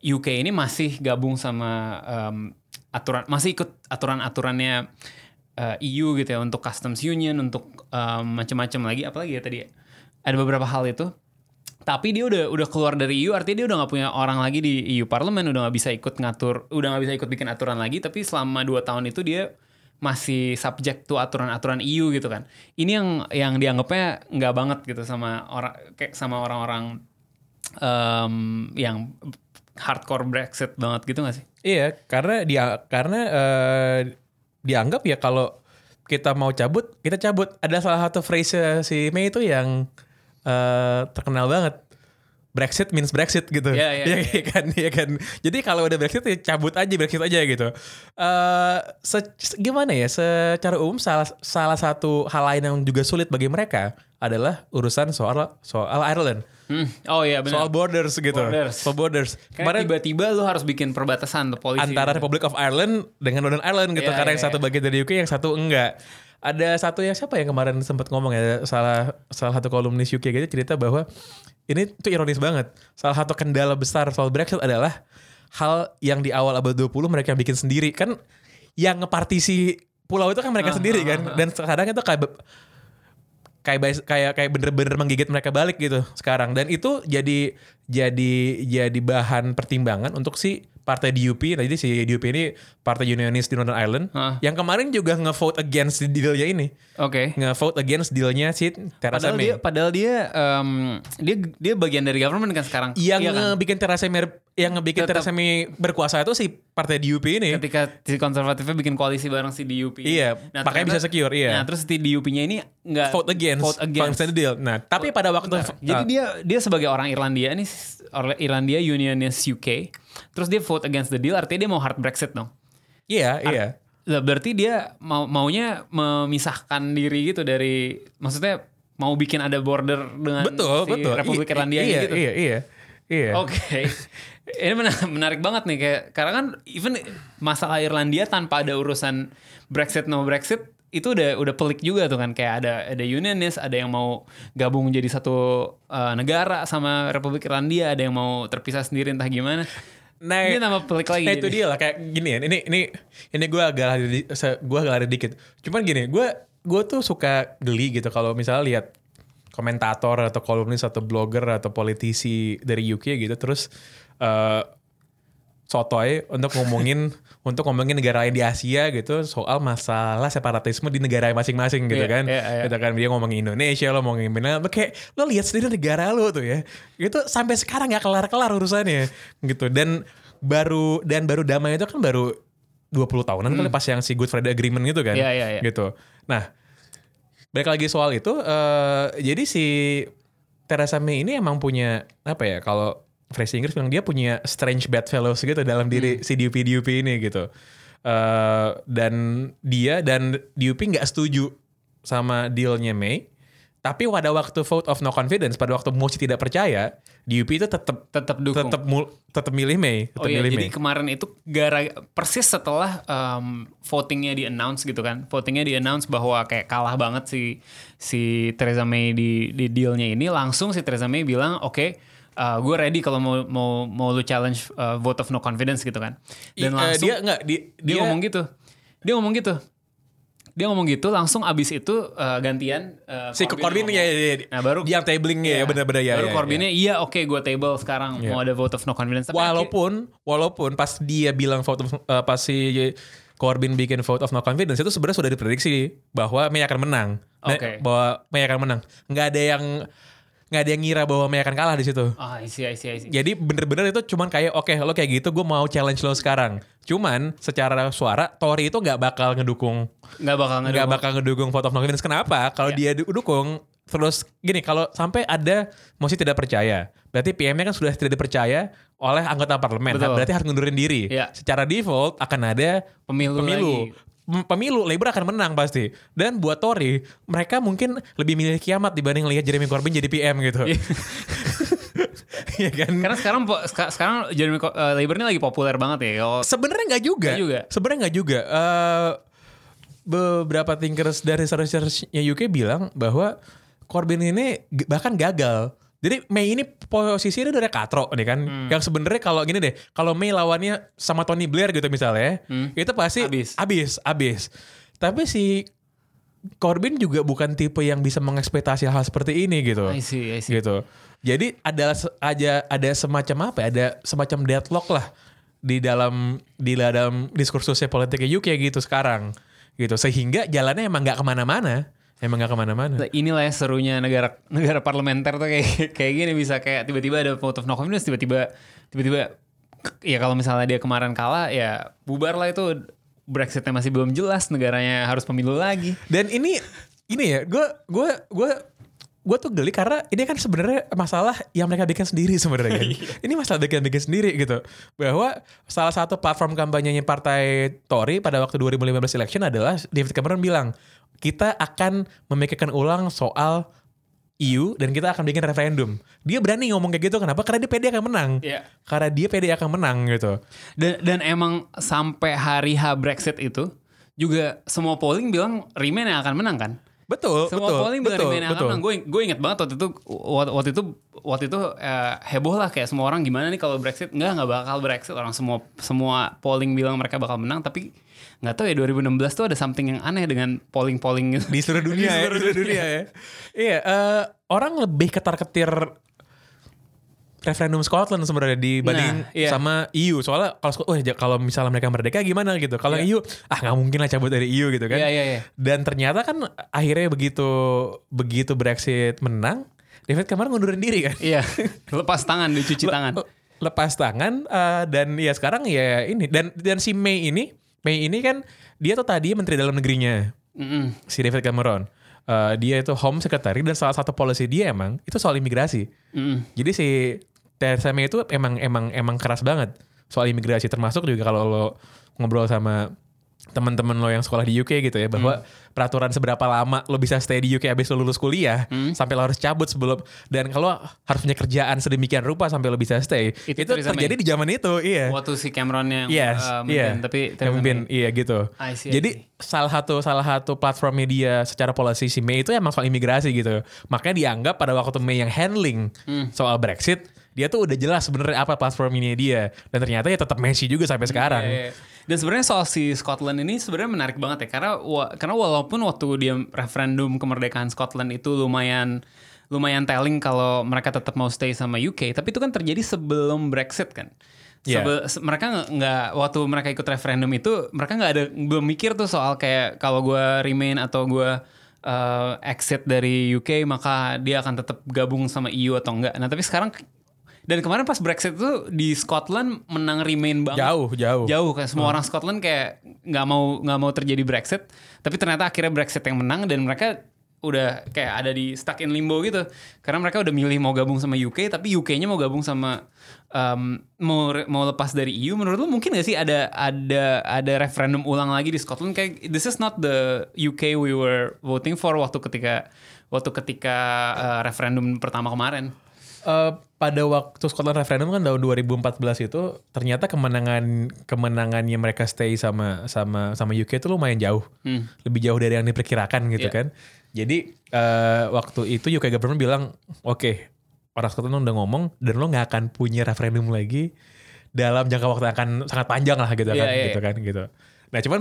A: UK ini masih gabung sama um, aturan masih ikut aturan-aturannya uh, EU gitu ya untuk customs union untuk um, macam-macam lagi. Apalagi ya tadi ya? ada beberapa hal itu. Tapi dia udah udah keluar dari EU artinya dia udah nggak punya orang lagi di EU parlemen udah nggak bisa ikut ngatur udah nggak bisa ikut bikin aturan lagi. Tapi selama dua tahun itu dia masih subject to aturan-aturan EU gitu kan. Ini yang yang dianggapnya nggak banget gitu sama orang kayak sama orang-orang em, yang hardcore Brexit banget gitu gak sih?
B: Iya, karena dia karena eh, dianggap ya kalau kita mau cabut, kita cabut. Ada salah satu phrase si May itu yang eh, terkenal banget. Brexit means Brexit gitu. [LAUGHS]
A: Iya, iya,
B: Iya kan, iya kan. Jadi kalau udah Brexit ya cabut aja Brexit aja gitu. Eh se- se- gimana ya? Secara umum salah salah satu hal lain yang juga sulit bagi mereka adalah urusan soal soal Ireland.
A: Hmm. oh iya benar
B: Soal borders gitu.
A: Borders.
B: Soal borders.
A: Karena tiba-tiba lu harus bikin perbatasan tuh polisi
B: antara Republic of Ireland dengan Northern Ireland gitu.
A: Iya,
B: Karena
A: iya,
B: yang satu bagian dari UK, yang satu enggak. Ada satu yang siapa yang kemarin sempat ngomong ya salah salah satu kolumnis UK gitu cerita bahwa ini tuh ironis banget. Salah satu kendala besar soal Brexit adalah hal yang di awal abad 20 mereka bikin sendiri kan yang ngepartisi pulau itu kan mereka
A: Ah,
B: sendiri
A: ah,
B: kan dan sekarang itu kayak kayak kayak kayak bener-bener menggigit mereka balik gitu sekarang dan itu jadi jadi jadi bahan pertimbangan untuk si partai DUP jadi si DUP ini partai unionis di Northern Ireland
A: Hah.
B: yang kemarin juga nge-vote against dealnya ini
A: oke
B: nge-vote against dealnya si Theresa
A: Padahal
B: May
A: dia, padahal dia, em, dia, dia bagian dari government kan sekarang.
B: yang
A: Iya kan?
B: ngebikin Theresa May yang ngebikin
A: Tetap-
B: Theresa May berkuasa itu si partai DUP ini
A: Ketika si konservatifnya bikin koalisi bareng si DUP.
B: Iya, makanya bisa secure, iya.
A: Nah, terus si DUP-nya ini nggak
B: vote against,
A: Vote against.
B: deal nah tapi pada waktu
A: Jadi
B: ah,
A: dia dia sebagai orang Irlandia nih, orang Irlandia Unionist UK, terus dia vote against the deal, artinya dia mau hard Brexit dong.
B: iya iya
A: Lah, berarti dia mau maunya memisahkan diri gitu dari, maksudnya mau bikin ada border dengan
B: betul
A: si
B: betul
A: Republik Irlandia
B: iya,
A: gitu.
B: iya iya iya
A: Oke. [LAUGHS] Ini menarik, menarik banget nih kayak karena kan even masalah Irlandia tanpa ada urusan Brexit no Brexit itu udah udah pelik juga tuh kan kayak ada ada unionis, ada yang mau gabung jadi satu uh, negara sama Republik Irlandia, ada yang mau terpisah sendiri entah gimana.
B: Nah,
A: Ini tambah pelik lagi.
B: Nah itu dia lah kayak gini ya. Ini ini ini gue agak lari gua agak lari dikit. Cuman gini, gue gue tuh suka geli gitu kalau misalnya lihat komentator atau kolumnis atau blogger atau politisi dari UK gitu terus eh sotoy untuk ngomongin [LAUGHS] untuk ngomongin negara lain di Asia gitu soal masalah separatisme di negara masing-masing gitu
A: Iya,
B: kan.
A: iya, iya.
B: Gitu kan dia ngomongin Indonesia lo ngomongin mana kayak lo lihat sendiri negara lo tuh ya. Gitu sampai sekarang nggak kelar-kelar urusannya gitu dan baru dan baru damai itu kan baru 20 tahunan kali pas yang si Good Friday Agreement gitu kan.
A: Hmm. Iya, iya, iya.
B: Gitu. Nah, balik lagi soal itu eh jadi si Theresa May ini emang punya apa ya kalau phrase Inggris bilang dia punya strange bedfellows gitu dalam
A: Hmm.
B: diri si DUP DUP ini gitu. Eh dan dia dan DUP nggak setuju sama dealnya May. Tapi pada waktu vote of no confidence, pada waktu mosi tidak percaya, DUP itu tetap
A: tetap dukung.
B: tetap tetap milih May, tetap
A: Oh iya,
B: milih
A: jadi
B: May.
A: kemarin itu gara persis setelah um, votingnya di announce gitu kan, votingnya di announce bahwa kayak kalah banget si si Theresa May di di dealnya ini, langsung si Theresa May bilang oke, uh, gue ready kalau mau mau mau lu challenge uh, vote of no confidence gitu kan,
B: I-
A: dan
B: eh,
A: langsung
B: dia nggak di,
A: dia, ngomong gitu, dia ngomong gitu, dia ngomong gitu, langsung abis itu uh, gantian uh,
B: si
A: ngomong.
B: ya, ya, ya.
A: Nah baru
B: yang tabling ya, benar-benar ya. ya,
A: baru
B: ya.
A: Corbynnya iya oke gue table sekarang
B: Iya.
A: mau ada vote of no confidence. Tapi akhir-
B: Walaupun walaupun pas dia bilang vote of, eh, pas si Corbyn bikin vote of no confidence itu sebenarnya sudah diprediksi bahwa May akan menang.
A: Oke.
B: Bahwa May akan menang. Nggak ada yang nggak ada yang ngira bahwa May akan kalah di situ.
A: Ah, I see, I see, I see.
B: Jadi bener-bener itu cuman kayak oke lo kayak gitu gue mau challenge lo sekarang. Cuman secara suara Tory itu nggak bakal ngedukung
A: nggak bakal
B: nggak
A: ngedukung.
B: bakal ngedukung vote of no confidence. Kenapa? Kalau dia du- dukung terus gini kalau sampai ada mosi tidak percaya, berarti PM-nya kan sudah tidak dipercaya oleh anggota parlemen.
A: Betul.
B: Berarti harus ngundurin diri.
A: Iya.
B: Secara default akan ada
A: Pemilu
B: pemilu.
A: lagi.
B: Pemilu Labor akan menang pasti. Dan buat Tory, mereka mungkin lebih milih kiamat dibanding lihat Jeremy Corbyn jadi PM gitu.
A: Iya. [LAUGHS]
B: Iya kan?
A: Karena sekarang sekarang Jeremy eh, Labour ini lagi populer banget ya. Kalau
B: Sebenarnya nggak juga.
A: Juga.
B: Sebenarnya nggak juga. Eh, beberapa thinkers dari research-nya UK bilang bahwa Corbyn ini bahkan gagal. Jadi May ini posisinya udah katro nih kan.
A: Hmm.
B: Yang sebenarnya kalau gini deh, kalau May lawannya sama Tony Blair gitu misalnya, itu pasti
A: Hmm. Abis.
B: abis, abis. Tapi si Corbyn juga bukan tipe yang bisa mengekspektasi hal seperti ini gitu
A: I see, I see.
B: gitu. Jadi ada aja ada semacam apa ya? Ada semacam deadlock lah di dalam di dalam diskursusnya politiknya UK gitu sekarang gitu. Sehingga jalannya emang nggak ke mana-mana, emang nggak ke mana-mana.
A: Nah, inilah ya serunya negara negara parlementer tuh kayak [LAUGHS] kayak gini bisa kayak tiba-tiba ada vote of no confidence tiba-tiba tiba-tiba ya kalau misalnya dia kemarin kalah ya bubar lah itu Brexitnya masih belum jelas negaranya harus pemilu lagi.
B: Dan ini ini ya, gue gue gue gue tuh geli karena ini kan sebenarnya masalah yang mereka bikin sendiri sebenarnya kan. [LAUGHS] ini masalah bikin bikin sendiri gitu. Bahwa salah satu platform kampanyenya partai Tory pada waktu 2015 election adalah David Cameron bilang kita akan memikirkan ulang soal EU dan kita akan bikin referendum. Dia berani ngomong kayak gitu kenapa? Karena dia pede akan menang.
A: Iya.
B: Karena dia pede akan menang gitu.
A: Dan dan emang sampai hari H Brexit itu juga semua polling bilang Remain yang akan menang kan?
B: Betul,
A: Semua
B: betul,
A: polling bilang
B: betul,
A: Remain yang akan
B: betul.
A: menang. Gue gue inget banget waktu itu waktu waktu itu waktu itu eh, heboh lah kayak semua orang gimana nih kalau Brexit nggak nggak bakal Brexit orang semua semua polling bilang mereka bakal menang tapi nggak tahu ya 2016 tuh ada something yang aneh dengan polling-polling
B: di seluruh dunia, [LAUGHS] ya, di seluruh dunia ya. Iya, eh, orang lebih ketar-ketir referendum Scotland sebenarnya dibanding
A: Nah, iya.
B: sama EU. Soalnya kalau ja- kalau misalnya mereka merdeka gimana gitu. Kalau
A: Iya.
B: EU ah nggak mungkin lah cabut dari EU gitu kan.
A: Iya, iya, iya.
B: Dan ternyata kan akhirnya begitu begitu Brexit menang, David Cameron ngundurin diri kan.
A: Iya, [LAUGHS] lepas tangan, dicuci tangan.
B: Le- lepas tangan eh, dan ya sekarang ya ini dan dan si May ini May ini kan dia tuh tadi menteri dalam negerinya
A: Mm-mm.
B: si David Cameron. Eh, dia itu Home Secretary dan salah satu policy dia emang itu soal imigrasi.
A: Mm-mm.
B: Jadi si Theresa May itu emang emang emang keras banget soal imigrasi termasuk juga kalau lo ngobrol sama teman-teman lo yang sekolah di UK gitu ya bahwa peraturan seberapa lama lo bisa stay di UK habis lo lulus kuliah sampai lo harus cabut sebelum dan kalau harus punya kerjaan sedemikian rupa sampai lo bisa stay itu,
A: Itu
B: terjadi
A: May.
B: di zaman itu iya
A: Waktu si Cameron yang
B: Yes,
A: eh,
B: iya.
A: tapi
B: Yang memimpin, iya gitu.
A: I see, I
B: Jadi salah satu salah satu platform media secara policy si May itu emang soal imigrasi gitu. Makanya dianggap pada waktu May yang handling
A: Hmm.
B: soal Brexit, dia tuh udah jelas sebenarnya apa platform ini dia. Dan ternyata ya tetap Messi juga sampai sekarang.
A: Iya, iya. Dan sebenarnya soal si Scotland ini sebenarnya menarik banget ya karena wa- karena walaupun waktu dia referendum kemerdekaan Scotland itu lumayan lumayan telling kalau mereka tetap mau stay sama UK, tapi itu kan terjadi sebelum Brexit kan.
B: Iya.
A: Sebe- se- mereka nggak waktu mereka ikut referendum itu mereka nggak ada belum mikir tuh soal kayak kalau gue remain atau gue uh, exit dari UK maka dia akan tetap gabung sama EU atau enggak. Nah tapi sekarang dan kemarin pas Brexit itu di Scotland menang remain banget.
B: Jauh, jauh.
A: jauh kayak semua orang Scotland kayak nggak mau nggak mau terjadi Brexit. Tapi ternyata akhirnya Brexit yang menang dan mereka udah kayak ada di stuck in limbo gitu. Karena mereka udah milih mau gabung sama UK tapi UK-nya mau gabung sama um, mau mau lepas dari EU menurut lu mungkin gak sih ada ada ada referendum ulang lagi di Scotland? Kayak this is not the UK we were voting for waktu ketika waktu ketika uh, referendum pertama kemarin.
B: Eh, pada waktu Scotland referendum kan tahun 2014 itu ternyata kemenangan kemenangannya mereka stay sama sama sama UK itu lumayan jauh.
A: Hmm.
B: Lebih jauh dari yang diperkirakan gitu
A: Iya.
B: kan. Jadi eh, waktu itu UK government bilang, "Oke, orang Scotland udah ngomong dan lo nggak akan punya referendum lagi dalam jangka waktu yang akan sangat panjang lah gitu
A: Iya,
B: kan
A: iya,
B: gitu kan gitu." Nah, cuman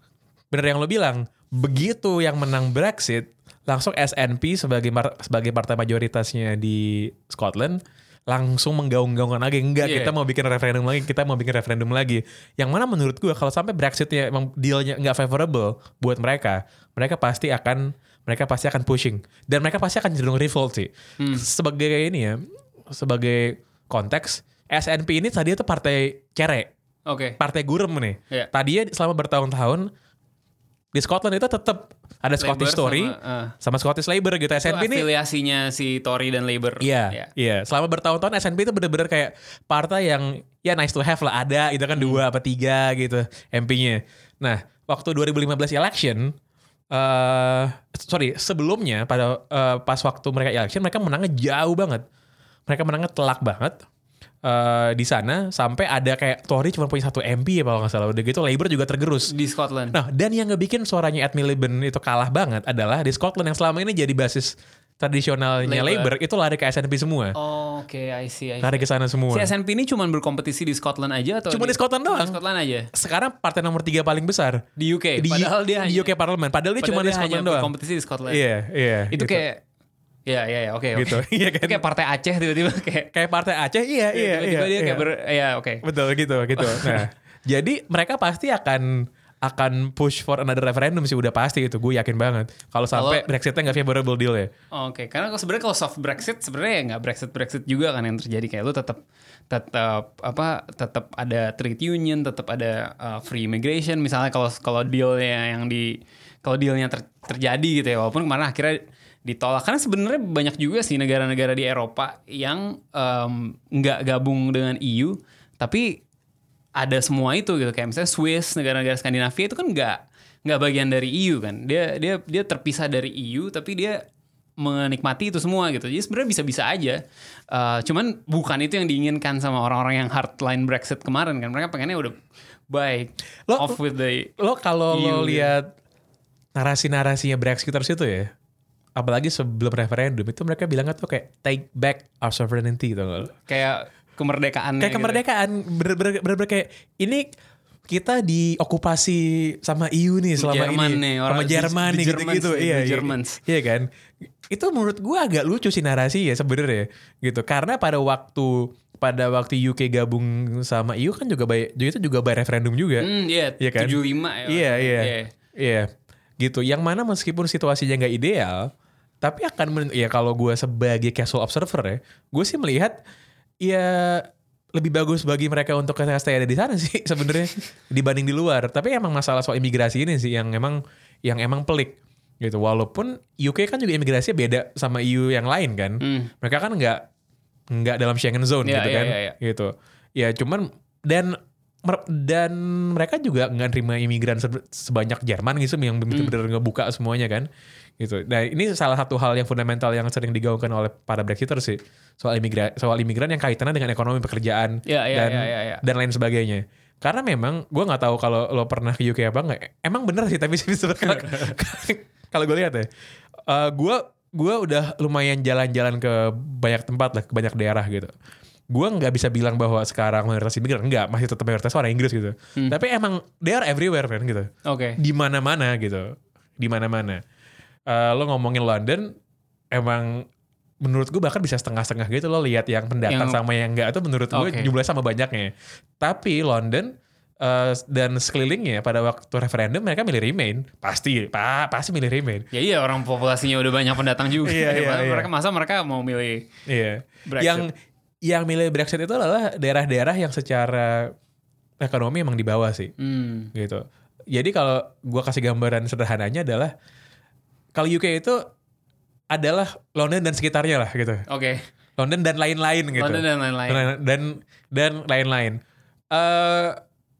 B: [LAUGHS] bener yang lo bilang, begitu yang menang Brexit, langsung SNP sebagai mar- sebagai partai mayoritasnya di Scotland langsung menggaung-gaungkan lagi enggak
A: Iya.
B: kita mau bikin referendum lagi kita mau bikin referendum lagi yang mana menurut gua kalau sampai Brexitnya emang dealnya nggak favorable buat mereka mereka pasti akan mereka pasti akan pushing dan mereka pasti akan cenderung revolt sih sebagai ini ya sebagai konteks SNP ini tadi itu partai kere
A: Oke.
B: Partai Gurem nih.
A: Iya.
B: Tadinya selama bertahun-tahun di Scotland itu tetap ada Scottish
A: Labour
B: Tory
A: sama, eh.
B: sama, Scottish Labour gitu.
A: Itu
B: SNP ini
A: afiliasinya si Tory dan Labour.
B: Iya,
A: Ya.
B: iya. Selama bertahun-tahun SNP itu bener-bener kayak partai yang ya nice to have lah ada itu kan dua apa tiga gitu MP-nya. Nah, waktu 2015 election eh sorry sebelumnya pada eh, pas waktu mereka election mereka menangnya jauh banget. Mereka menangnya telak banget. Eh di sana sampai ada kayak Tory cuma punya satu MP ya kalau nggak salah udah gitu Labour juga tergerus.
A: Di Scotland.
B: Nah, dan yang ngebikin suaranya Ed Miliband itu kalah banget adalah di Scotland yang selama ini jadi basis tradisionalnya
A: Labour.
B: Labour, itu lari ke SNP semua.
A: Oh, Oke, I see, I see.
B: Lari ke sana semua.
A: Si SNP ini cuma berkompetisi di Scotland aja atau
B: Cuma di Scotland doang.
A: Di Scotland aja.
B: Sekarang partai nomor tiga paling besar.
A: Di UK.
B: Di,
A: padahal dia
B: di
A: hanya,
B: UK Parlemen. Padahal dia cuma
A: padahal
B: di
A: hanya
B: Scotland doang.
A: berkompetisi di Scotland.
B: Iya, iya.
A: Itu
B: gitu.
A: kayak Ya, ya, ya, oke.
B: Gitu, [LAUGHS] iya kan?
A: kayak partai Aceh tiba-tiba kayak [LAUGHS]
B: kayak partai Aceh, iya, iya,
A: tiba-tiba
B: iya.
A: dia kayak
B: iya.
A: ber ya, oke.
B: Betul gitu, gitu. [LAUGHS] Nah, jadi mereka pasti akan akan push for another referendum sih udah pasti itu gue yakin banget kalau sampai Brexitnya nggak favorable deal ya
A: Oke, karena kalau sebenarnya kalau soft Brexit sebenarnya ya nggak Brexit Brexit juga kan yang terjadi kayak lu tetap tetap apa tetap ada trade union, tetap ada uh, free immigration misalnya kalau kalau dealnya yang di kalau dealnya ter- terjadi gitu ya walaupun kemarin akhirnya ditolak. Karena sebenarnya banyak juga sih negara-negara di Eropa yang nggak gabung dengan EU tapi ada semua itu gitu. Kayak misalnya Swiss negara-negara Skandinavia itu kan nggak nggak bagian dari EU kan. Dia dia dia terpisah dari EU tapi dia menikmati itu semua gitu. Jadi sebenarnya bisa-bisa aja. Eh, cuman bukan itu yang diinginkan sama orang-orang yang hardline Brexit kemarin kan. Mereka pengennya udah baik off with the
B: lo kalau
A: EU
B: lo
A: gitu.
B: lihat narasi-narasinya Brexiters itu ya apalagi sebelum referendum itu mereka bilangnya tuh kayak take back our sovereignty gitu
A: kayak kemerdekaan
B: kayak kemerdekaan bener-bener bener-bener kayak ini kita diokupasi sama EU nih selama
A: Jerman
B: ini
A: nih,
B: sama
A: orang-
B: Jerman
A: the-
B: nih gitu-gitu. iya iya, iya kan? Itu menurut gua agak lucu sih narasi ya sebenarnya gitu. Karena pada waktu pada waktu UK gabung sama EU kan juga by, itu juga by referendum juga.
A: Hmm, iya,
B: Iya kan?
A: 75 ya.
B: Iya iya. iya. Gitu. Yang mana meskipun situasinya nggak ideal, tapi akan men- ya kalau gue sebagai casual observer ya, gue sih melihat ya lebih bagus bagi mereka untuk stay ada di sana sih [LAUGHS] sebenarnya dibanding di luar. Tapi emang masalah soal imigrasi ini sih yang emang yang emang pelik gitu. Walaupun UK kan juga imigrasinya beda sama EU yang lain kan.
A: Hmm.
B: Mereka kan nggak nggak dalam Schengen zone
A: Iya,
B: gitu
A: iya,
B: kan.
A: iya, iya.
B: Gitu. Ya cuman dan dan mereka juga nggak terima imigran se- sebanyak Jerman gitu yang benar-benar ngebuka semuanya kan gitu. Nah ini salah satu hal yang fundamental yang sering digaungkan oleh para Brexiters sih soal imigran soal imigran yang kaitannya dengan ekonomi pekerjaan
A: Iya, iya,
B: dan
A: iya, iya, iya.
B: dan lain sebagainya. Karena memang gue nggak tahu kalau lo pernah ke UK apa nggak. Emang bener sih tapi [LAUGHS] sebenarnya kalau [LAUGHS] gue lihat ya, gue gue udah lumayan jalan-jalan ke banyak tempat lah, ke banyak daerah gitu. Gue nggak bisa bilang bahwa sekarang mayoritas imigran enggak, masih tetap mayoritas orang Inggris gitu. Tapi emang they are everywhere kan gitu.
A: Oke.
B: Di mana-mana gitu, di mana-mana. Eh, lo ngomongin London, emang menurut gue bahkan bisa setengah-setengah gitu lo lihat yang pendatang
A: Yang-
B: sama yang enggak itu menurut gue
A: Oke.
B: jumlahnya sama banyaknya. Tapi London eh, dan sekelilingnya pada waktu referendum mereka milih Remain, pasti, pa, pasti milih Remain.
A: Ya iya orang populasinya udah banyak pendatang juga.
B: Iya, iya, iya.
A: Mereka masa mereka mau milih
B: Iya.
A: Brexit.
B: Yang yang milih Brexit itu adalah daerah-daerah yang secara ekonomi emang di bawah sih,
A: hmm,
B: gitu. Jadi kalau gua kasih gambaran sederhananya adalah kalau UK itu adalah London dan sekitarnya lah gitu.
A: Oke.
B: London dan lain-lain gitu.
A: London dan lain-lain.
B: Dan dan lain-lain. Eh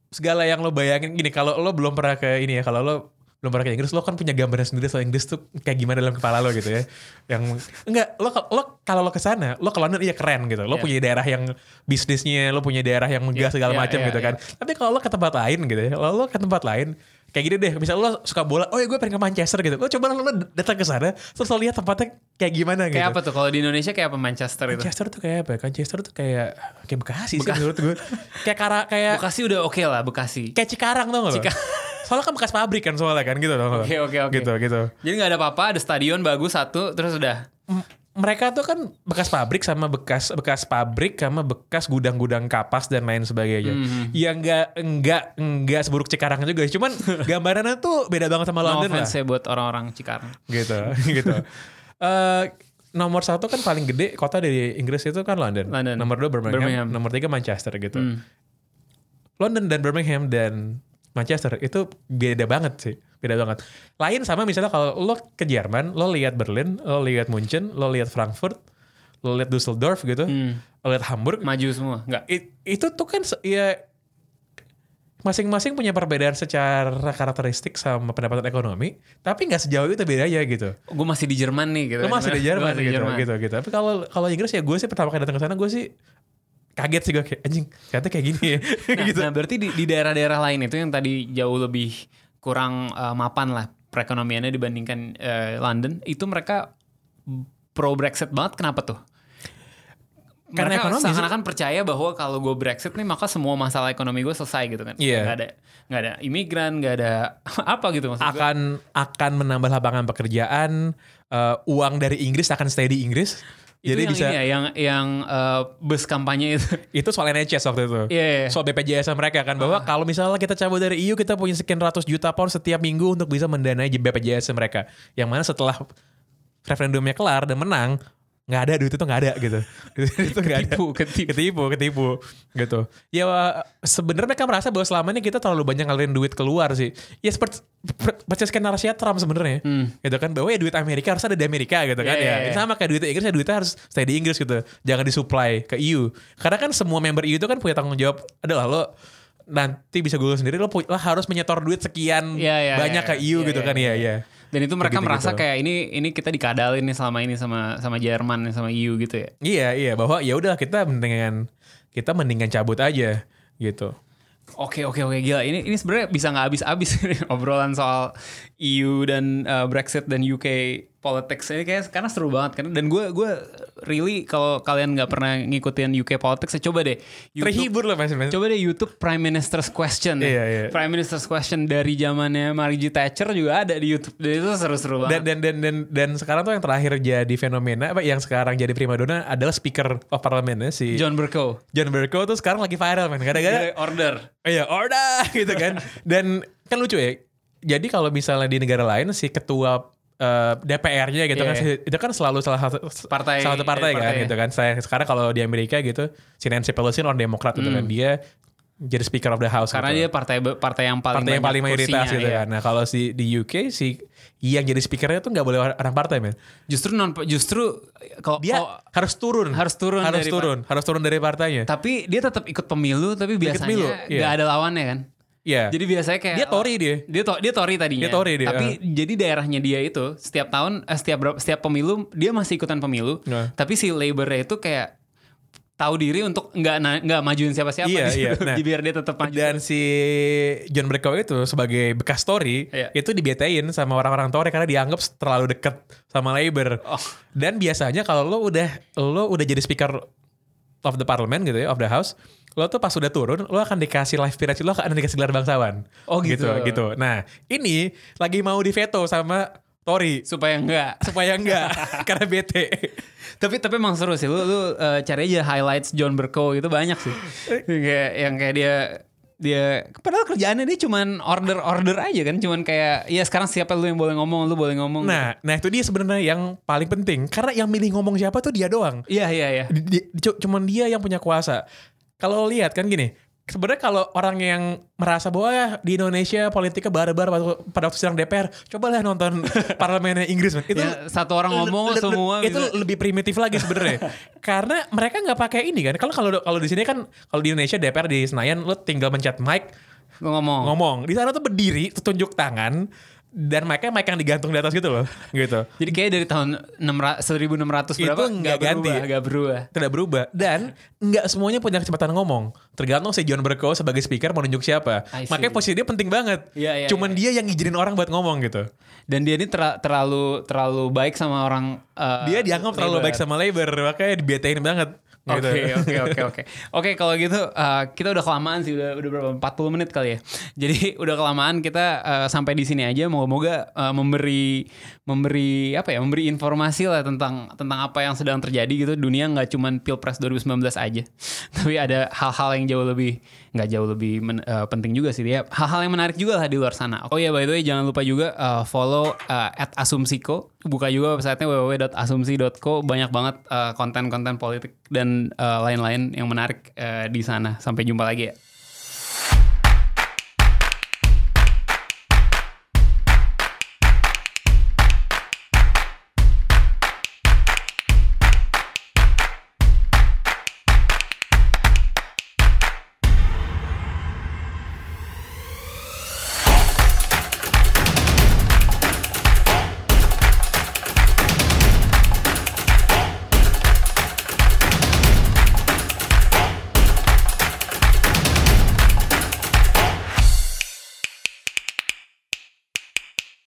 B: segala yang lo bayangin gini kalau lo belum pernah ke ini ya kalau lo belum pernah ke Inggris lo kan punya gambaran sendiri soal Inggris tuh kayak gimana dalam kepala lo gitu ya. Yang enggak lo lo kalau lo ke sana lo ke London iya keren gitu. Lo
A: Iya.
B: punya daerah yang bisnisnya, lo punya daerah yang megah segala
A: iya,
B: macam
A: iya,
B: gitu kan. Tapi kalau lo ke tempat lain gitu ya, kalau lo ke tempat lain kayak gini deh, misal lo suka bola, oh ya gue pengen ke Manchester gitu. Lo coba lo datang ke sana, terus lo lihat tempatnya kayak gimana gitu.
A: Kayak apa tuh kalau di Indonesia kayak apa Manchester itu?
B: Manchester tuh kayak apa? ya? Manchester tuh kayak kayak Bekasi sih menurut gue. kayak kara kayak
A: Bekasi udah oke lah Bekasi.
B: kayak Cikarang tau gak lo? [LAUGHS] Soalnya kan bekas pabrik kan soalnya kan gitu tau gak lo?
A: Oke, oke, oke.
B: Gitu gitu.
A: Jadi nggak ada apa-apa, ada stadion bagus satu, terus udah.
B: M- mereka tuh kan bekas pabrik sama bekas bekas pabrik sama bekas gudang-gudang kapas dan lain sebagainya.
A: Mhm.
B: Ya enggak enggak enggak seburuk Cikarang juga, cuman [LAUGHS] gambarannya tuh beda banget sama
A: No
B: London lah.
A: offense ya buat orang-orang Cikarang.
B: Gitu [LAUGHS] gitu. Eh nomor satu kan paling gede kota dari Inggris itu kan London.
A: London.
B: Nomor dua Birmingham,
A: Birmingham.
B: nomor tiga Manchester gitu.
A: Hmm.
B: London dan Birmingham dan Manchester itu beda banget sih, beda banget. Lain sama misalnya kalau lo ke Jerman, lo lihat Berlin, lo lihat Munchen, lo lihat Frankfurt, lo lihat Düsseldorf gitu, lo lihat Hamburg,
A: Maju semua. Enggak.
B: It- itu tuh kan ya masing-masing punya perbedaan secara karakteristik sama pendapatan ekonomi, tapi nggak sejauh itu bedanya gitu.
A: Gue masih di Jerman nih gitu.
B: Lo masih di Jerman
A: masih di
B: gitu,
A: Jerman.
B: gitu, gitu. Tapi kalau kalau Inggris ya gue sih pertama kali datang ke sana gue sih kaget sih gue kayak anjing ternyata kayak gini ya [LAUGHS]
A: Nah,
B: gitu.
A: nah, berarti di, di daerah-daerah lain itu yang tadi jauh lebih kurang eh, mapan lah perekonomiannya dibandingkan eh, London, itu mereka pro Brexit banget. Kenapa tuh?
B: Karena
A: mereka seakan-akan percaya bahwa kalau gue Brexit nih maka semua masalah ekonomi gue selesai gitu kan.
B: Iya.
A: Gak ada nggak ada imigran, nggak ada [LAUGHS] apa gitu maksud gue.
B: akan akan menambah lapangan pekerjaan, eh, uang dari Inggris akan stay di Inggris.
A: Itu
B: Jadi
A: yang
B: bisa
A: ini ya, yang yang eh, bus kampanye itu. [LAUGHS]
B: itu soal NHS waktu itu.
A: Iya, iya.
B: Soal BPJS mereka kan bahwa kalau misalnya kita cabut dari EU kita punya sekian ratus juta pound setiap minggu untuk bisa mendanai BPJS mereka. Yang mana setelah referendumnya kelar dan menang nggak ada duit itu nggak ada gitu. [LAUGHS] itu nggak ada.
A: Ketipu, ketipu.
B: ketipu, gitu. Ya sebenarnya mereka merasa bahwa selama ini kita terlalu banyak ngalirin duit keluar sih. Ya seperti persis kayak narasinya Trump sebenarnya. Gitu kan bahwa ya duit Amerika harus ada di Amerika gitu kan
A: Hmm. Iya,
B: ya.
A: iya.
B: Sama kayak duit Inggris ya duitnya harus stay di Inggris gitu. Jangan disuplai ke EU. Karena kan semua member EU itu kan punya tanggung jawab adalah lo nanti bisa gue sendiri lo, lo harus menyetor duit sekian
A: Iya, iya,
B: banyak
A: iya,
B: ke EU
A: iya,
B: gitu
A: iya,
B: kan ya
A: iya.
B: ya.
A: Dan itu mereka
B: Gitu-gitu.
A: merasa kayak ini ini kita dikadalin nih selama ini sama sama Jerman sama EU gitu ya.
B: Iya iya bahwa ya udah kita mendingan kita mendingan cabut aja gitu.
A: Oke oke oke gila ini ini sebenarnya bisa nggak habis-habis [LAUGHS] obrolan soal EU dan uh, Brexit dan UK politics ini kayak karena seru banget kan dan gue gue really kalau kalian nggak pernah ngikutin UK politics ya coba deh YouTube,
B: Terhibur loh mas. mas.
A: coba deh YouTube Prime Minister's Question
B: Iya, iya.
A: Prime Minister's Question dari zamannya Margie Thatcher juga ada di YouTube dan itu seru-seru
B: Dan,
A: banget
B: dan dan dan dan sekarang tuh yang terakhir jadi fenomena apa yang sekarang jadi primadona adalah speaker of parliamentnya si John,
A: John Bercow
B: Bercow tuh sekarang lagi viral man. Gara-gara
A: order
B: Iya, order [LAUGHS] gitu kan. Dan kan lucu ya. Jadi kalau misalnya di negara lain si ketua eh, DPR-nya gitu
A: Iya,
B: kan si- itu kan selalu salah satu
A: Partai-
B: salah satu partai kan
A: partai.
B: gitu kan. Saya sekarang kalau di Amerika gitu si Nancy Pelosi orang Demokrat gitu kan. Dia jadi Speaker of the House
A: Hmm. karena
B: gitu.
A: dia partai partai yang paling
B: partai yang paling mayoritas gitu
A: iya.
B: kan. Nah, kalau si di UK si yang jadi speakernya tuh nggak boleh orang partai men.
A: Justru non justru kalau
B: Dia
A: kalau-
B: harus turun.
A: harus turun
B: harus
A: dari
B: turun, harus turun dari partainya.
A: tapi dia tetap ikut pemilu tapi biasanya
B: pemilu,
A: nggak
B: iya.
A: ada lawannya kan.
B: Iya.
A: Jadi biasanya kayak
B: Dia Tory dia.
A: Dia to, dia Tory tadinya.
B: Dia Tory dia,
A: Tapi jadi daerahnya dia itu setiap tahun eh, setiap setiap pemilu dia masih ikutan pemilu.
B: Nah.
A: Tapi si Labour itu kayak tahu diri untuk nggak nggak majuin siapa-siapa
B: Iya,
A: gitu.
B: iya. [LAUGHS] Nah,
A: biar dia tetap maju.
B: Dan si John Bercow itu sebagai bekas Tory
A: Iya.
B: itu dibetain sama orang-orang Tory karena dianggap terlalu dekat sama Labour.
A: Oh.
B: Dan biasanya kalau lo udah lo udah jadi speaker of the parliament gitu ya, of the house, lo tuh pas udah turun, lo akan dikasih life period, lo akan dikasih gelar bangsawan.
A: Oh, gitu.
B: gitu. Nah, ini lagi mau diveto sama Tory
A: supaya enggak. [LAUGHS]
B: supaya enggak [LAUGHS] karena bete.
A: tapi tapi emang seru sih lu lu eh, cari aja highlights John Bercow itu banyak sih. [LAUGHS] kayak yang kayak dia dia padahal kerjaannya dia cuman order order aja kan cuman kayak ya sekarang siapa lu yang boleh ngomong lu boleh ngomong
B: Nah, nah itu dia sebenarnya yang paling penting karena yang milih ngomong siapa tuh dia doang.
A: iya iya iya
B: Di- di- cu- cuman dia yang punya kuasa. Kalau lihat kan gini, sebenarnya kalau orang yang merasa bahwa ya di Indonesia politiknya barbar pada- pada waktu sidang DPR, cobalah nonton [LAUGHS] parlemennya Inggris. Man. Itu
A: Ya, satu orang ngomong
B: le- le-
A: semua
B: itu
A: bisa.
B: lebih primitif lagi sebenarnya. [LAUGHS] Karena mereka nggak pakai ini kan. Kalau kalau kalau di sini kan kalau di Indonesia DPR di Senayan lo tinggal mencet mic
A: ngomong
B: ngomong. Di sana tuh berdiri, tunjuk tangan dan mic-nya mic yang digantung di atas gitu loh. Gitu.
A: jadi kayak dari tahun 600 1600
B: Itu
A: berapa
B: nggak ganti.
A: berubah, nggak berubah
B: tidak berubah dan nggak semuanya punya kecepatan ngomong. Tergantung si John Bercow sebagai speaker mau nunjuk siapa. Makanya posisi dia penting banget.
A: Iya, iya,
B: cuman dia yang ngizinin orang buat ngomong gitu.
A: Dan dia ini terlalu terlalu baik sama orang eh,
B: dia dianggap terlalu
A: Labour.
B: baik sama Labor makanya dibetain banget gitu.
A: Oke oke oke oke. Oke kalau gitu uh, kita udah kelamaan sih udah udah berapa 40 menit kali ya. [LAUGHS] Jadi udah kelamaan kita uh, sampai di sini aja. Moga-moga uh, memberi memberi apa ya memberi informasi lah tentang tentang apa yang sedang terjadi gitu. Dunia nggak cuman pilpres 2019 aja [LAUGHS] tapi ada hal-hal yang jauh lebih nggak jauh lebih men- uh, penting juga sih dia. Hal-hal yang menarik juga lah di luar sana. Oh ya by the way jangan lupa juga uh, follow uh, asumsiko. Buka juga websitenya www.asumsi.co banyak banget uh, konten-konten politik dan uh, lain-lain yang menarik uh, di sana. Sampai jumpa lagi ya